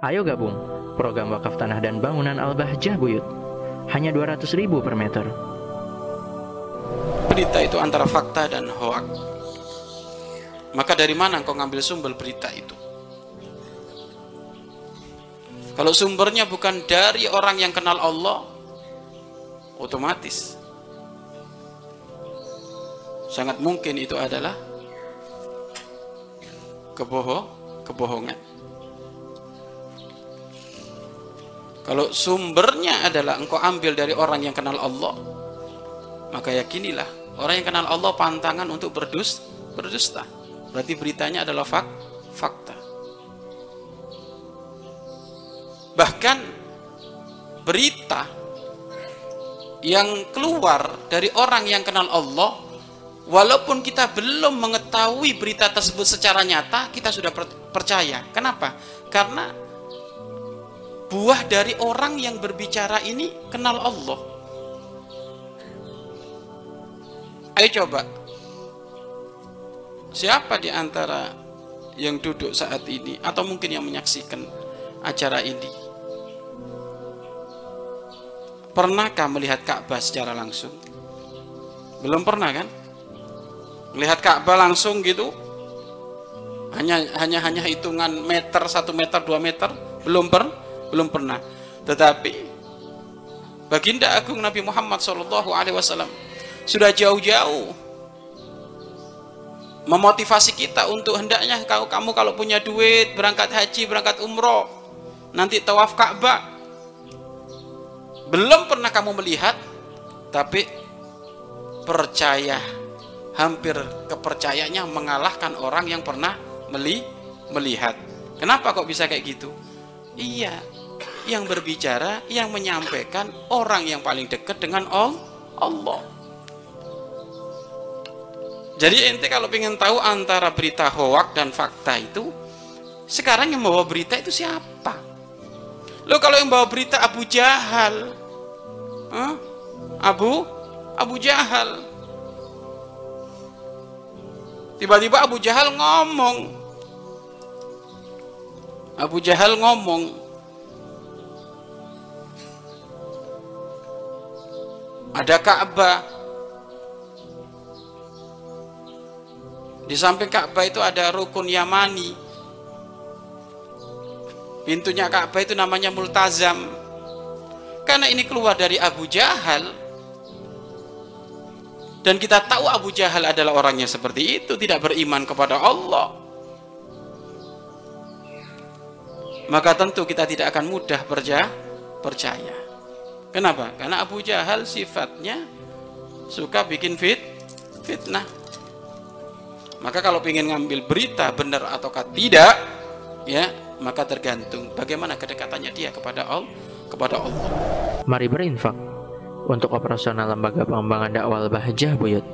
Ayo gabung program wakaf tanah dan bangunan Al-Bahjah Buyut. Hanya 200 ribu per meter. Berita itu antara fakta dan hoak. Maka dari mana engkau ngambil sumber berita itu? Kalau sumbernya bukan dari orang yang kenal Allah, otomatis sangat mungkin itu adalah kebohong, kebohongan. Kalau sumbernya adalah engkau ambil dari orang yang kenal Allah, maka yakinilah orang yang kenal Allah pantangan untuk berdus, berdusta. Berarti beritanya adalah fak, fakta. Bahkan berita yang keluar dari orang yang kenal Allah, walaupun kita belum mengetahui berita tersebut secara nyata, kita sudah percaya. Kenapa? Karena buah dari orang yang berbicara ini kenal Allah. Ayo coba. Siapa di antara yang duduk saat ini atau mungkin yang menyaksikan acara ini? Pernahkah melihat Ka'bah secara langsung? Belum pernah kan? Melihat Ka'bah langsung gitu? Hanya hanya hanya hitungan meter, satu meter, dua meter? Belum pernah? Belum pernah. Tetapi baginda agung Nabi Muhammad Shallallahu Alaihi Wasallam sudah jauh-jauh memotivasi kita untuk hendaknya kau kamu kalau punya duit berangkat haji berangkat umroh nanti tawaf Ka'bah. Belum pernah kamu melihat tapi percaya hampir kepercayaannya mengalahkan orang yang pernah meli melihat. Kenapa kok bisa kayak gitu? Iya yang berbicara, yang menyampaikan orang yang paling dekat dengan Allah. Jadi ente kalau ingin tahu antara berita hoak dan fakta itu, sekarang yang bawa berita itu siapa? Lo kalau yang bawa berita Abu Jahal, huh? Abu Abu Jahal. Tiba-tiba Abu Jahal ngomong. Abu Jahal ngomong, ada Ka'bah. Di samping Ka'bah itu ada rukun Yamani. Pintunya Ka'bah itu namanya Multazam. Karena ini keluar dari Abu Jahal. Dan kita tahu Abu Jahal adalah orangnya seperti itu, tidak beriman kepada Allah. Maka tentu kita tidak akan mudah percaya. Kenapa? Karena Abu Jahal sifatnya suka bikin fit fitnah. Maka kalau ingin ngambil berita benar ataukah tidak, ya maka tergantung bagaimana kedekatannya dia kepada Allah, kepada Allah. Mari berinfak untuk operasional lembaga pengembangan dakwah Bahjah Buyut.